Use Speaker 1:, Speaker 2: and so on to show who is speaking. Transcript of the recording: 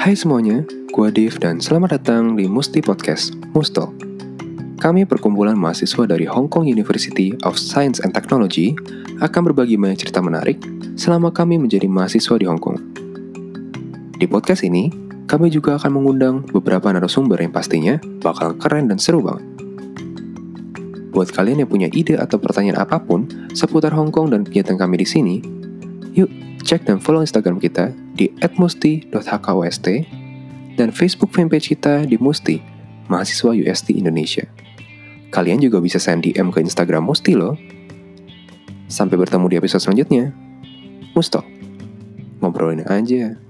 Speaker 1: Hai semuanya, gue Dev dan selamat datang di Musti Podcast, Musto. Kami perkumpulan mahasiswa dari Hong Kong University of Science and Technology akan berbagi banyak cerita menarik selama kami menjadi mahasiswa di Hong Kong. Di podcast ini, kami juga akan mengundang beberapa narasumber yang pastinya bakal keren dan seru banget. Buat kalian yang punya ide atau pertanyaan apa pun seputar Hong Kong dan kegiatan kami di sini, yuk cek dan follow Instagram kita di @musti.hkwst dan Facebook fanpage kita di Musti, Mahasiswa UST Indonesia. Kalian juga bisa send DM ke Instagram Musti loh. Sampai bertemu di episode selanjutnya. Musto. Ngobrolin aja.